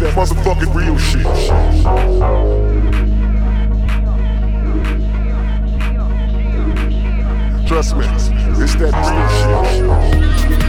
That. Motherfucking real shit. Trust me, it's that real shit.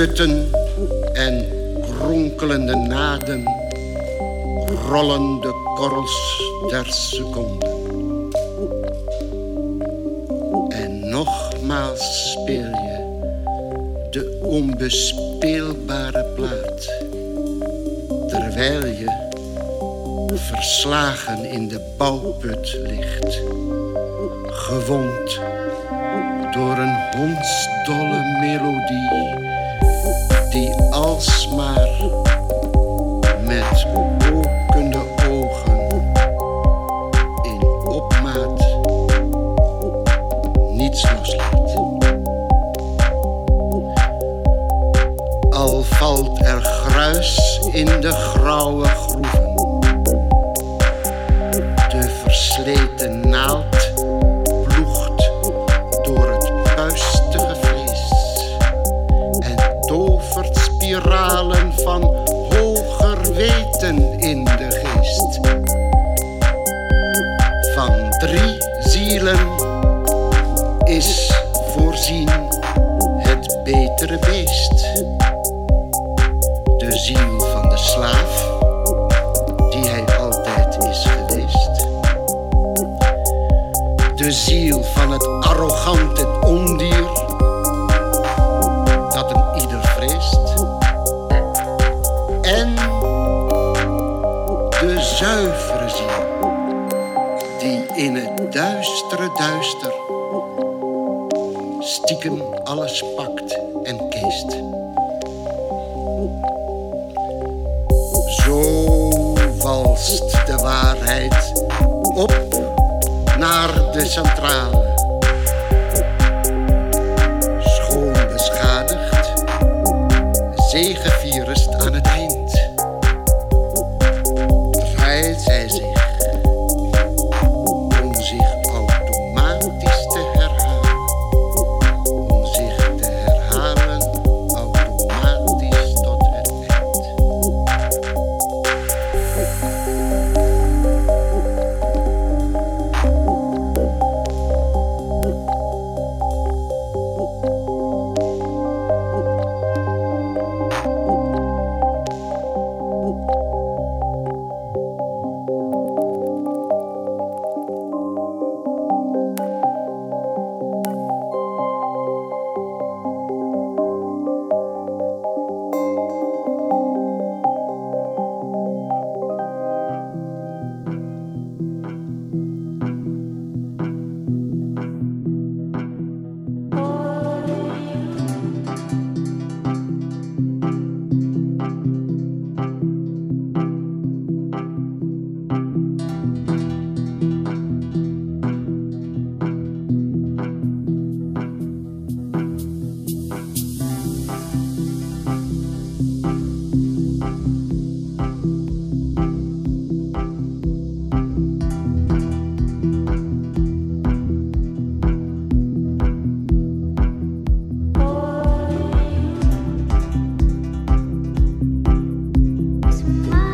Putten en kronkelende naden rollen de korrels der seconde. En nogmaals speel je de onbespeelbare plaat. Terwijl je verslagen in de bouwput ligt. Gewond door een hondsdolle melodie die alsmaar met okende ogen in opmaat niets loslaat. Al valt er gruis in de grauwe smile.